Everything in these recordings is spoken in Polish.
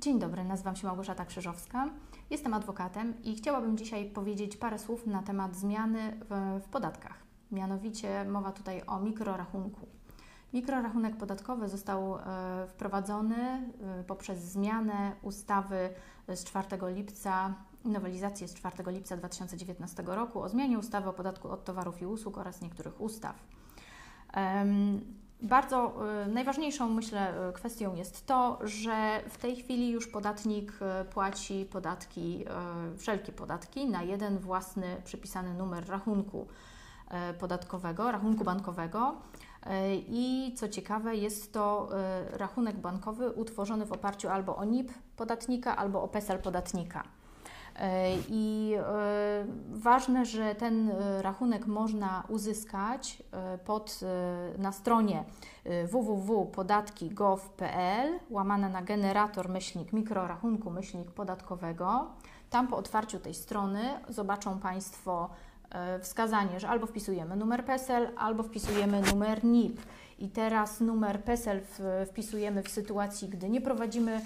Dzień dobry, nazywam się Małgorzata Krzyżowska, jestem adwokatem i chciałabym dzisiaj powiedzieć parę słów na temat zmiany w, w podatkach. Mianowicie mowa tutaj o mikrorachunku. Mikrorachunek podatkowy został e, wprowadzony e, poprzez zmianę ustawy z 4 lipca, nowelizację z 4 lipca 2019 roku o zmianie ustawy o podatku od towarów i usług oraz niektórych ustaw. Bardzo y, najważniejszą, myślę, y, kwestią jest to, że w tej chwili już podatnik y, płaci podatki, wszelkie podatki na jeden własny przypisany numer rachunku podatkowego, rachunku bankowego. I co ciekawe, jest to rachunek bankowy utworzony w oparciu albo o NIP podatnika, albo o PESEL podatnika. E, I e, ważne, że ten e, rachunek można uzyskać pod, na stronie www.podatki.gov.pl łamane na generator myślnik mikrorachunku myślnik podatkowego. Tam po otwarciu tej strony zobaczą Państwo wskazanie, że albo wpisujemy numer PESEL, albo wpisujemy numer NIP. I teraz numer PESEL wpisujemy w sytuacji, gdy nie prowadzimy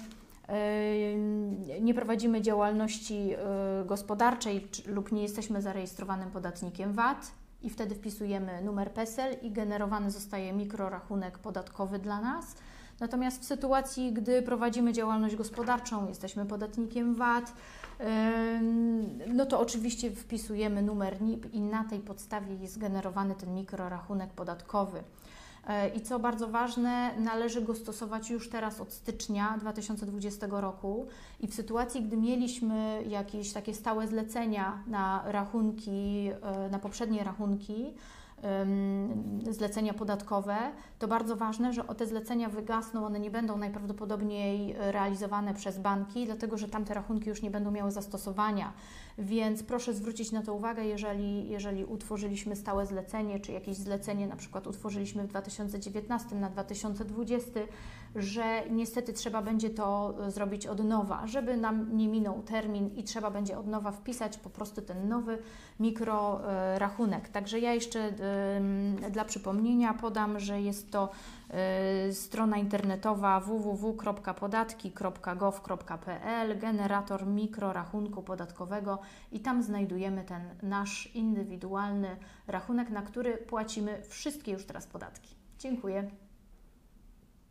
nie prowadzimy działalności e, gospodarczej lub nie jesteśmy zarejestrowanym podatnikiem VAT i wtedy wpisujemy numer PESEL i generowany zostaje mikrorachunek podatkowy dla nas. Natomiast w sytuacji, gdy prowadzimy działalność gospodarczą, jesteśmy podatnikiem VAT, no to oczywiście wpisujemy numer NIP i na tej podstawie jest generowany ten mikrorachunek podatkowy. E, I co bardzo ważne, należy go stosować już teraz od stycznia 2020 roku. I w sytuacji, gdy mieliśmy jakieś takie stałe zlecenia na rachunki, e, na poprzednie rachunki, zlecenia podatkowe, to bardzo ważne, że o te zlecenia wygasną, one nie będą najprawdopodobniej realizowane przez banki, dlatego że tamte rachunki już nie będą miały zastosowania. Więc proszę zwrócić na to uwagę, jeżeli, jeżeli utworzyliśmy stałe zlecenie, czy jakieś zlecenie na przykład utworzyliśmy w 2019 na 2020, że niestety trzeba będzie to zrobić od nowa, żeby nam nie minął termin i trzeba będzie od nowa wpisać po prostu ten nowy mikrorachunek. Także ja jeszcze dla przypomnienia podam, że jest to y, strona internetowa www.podatki.gov.pl, generator mikrorachunku podatkowego i tam znajdujemy ten nasz indywidualny rachunek, na który płacimy wszystkie już teraz podatki. Dziękuję.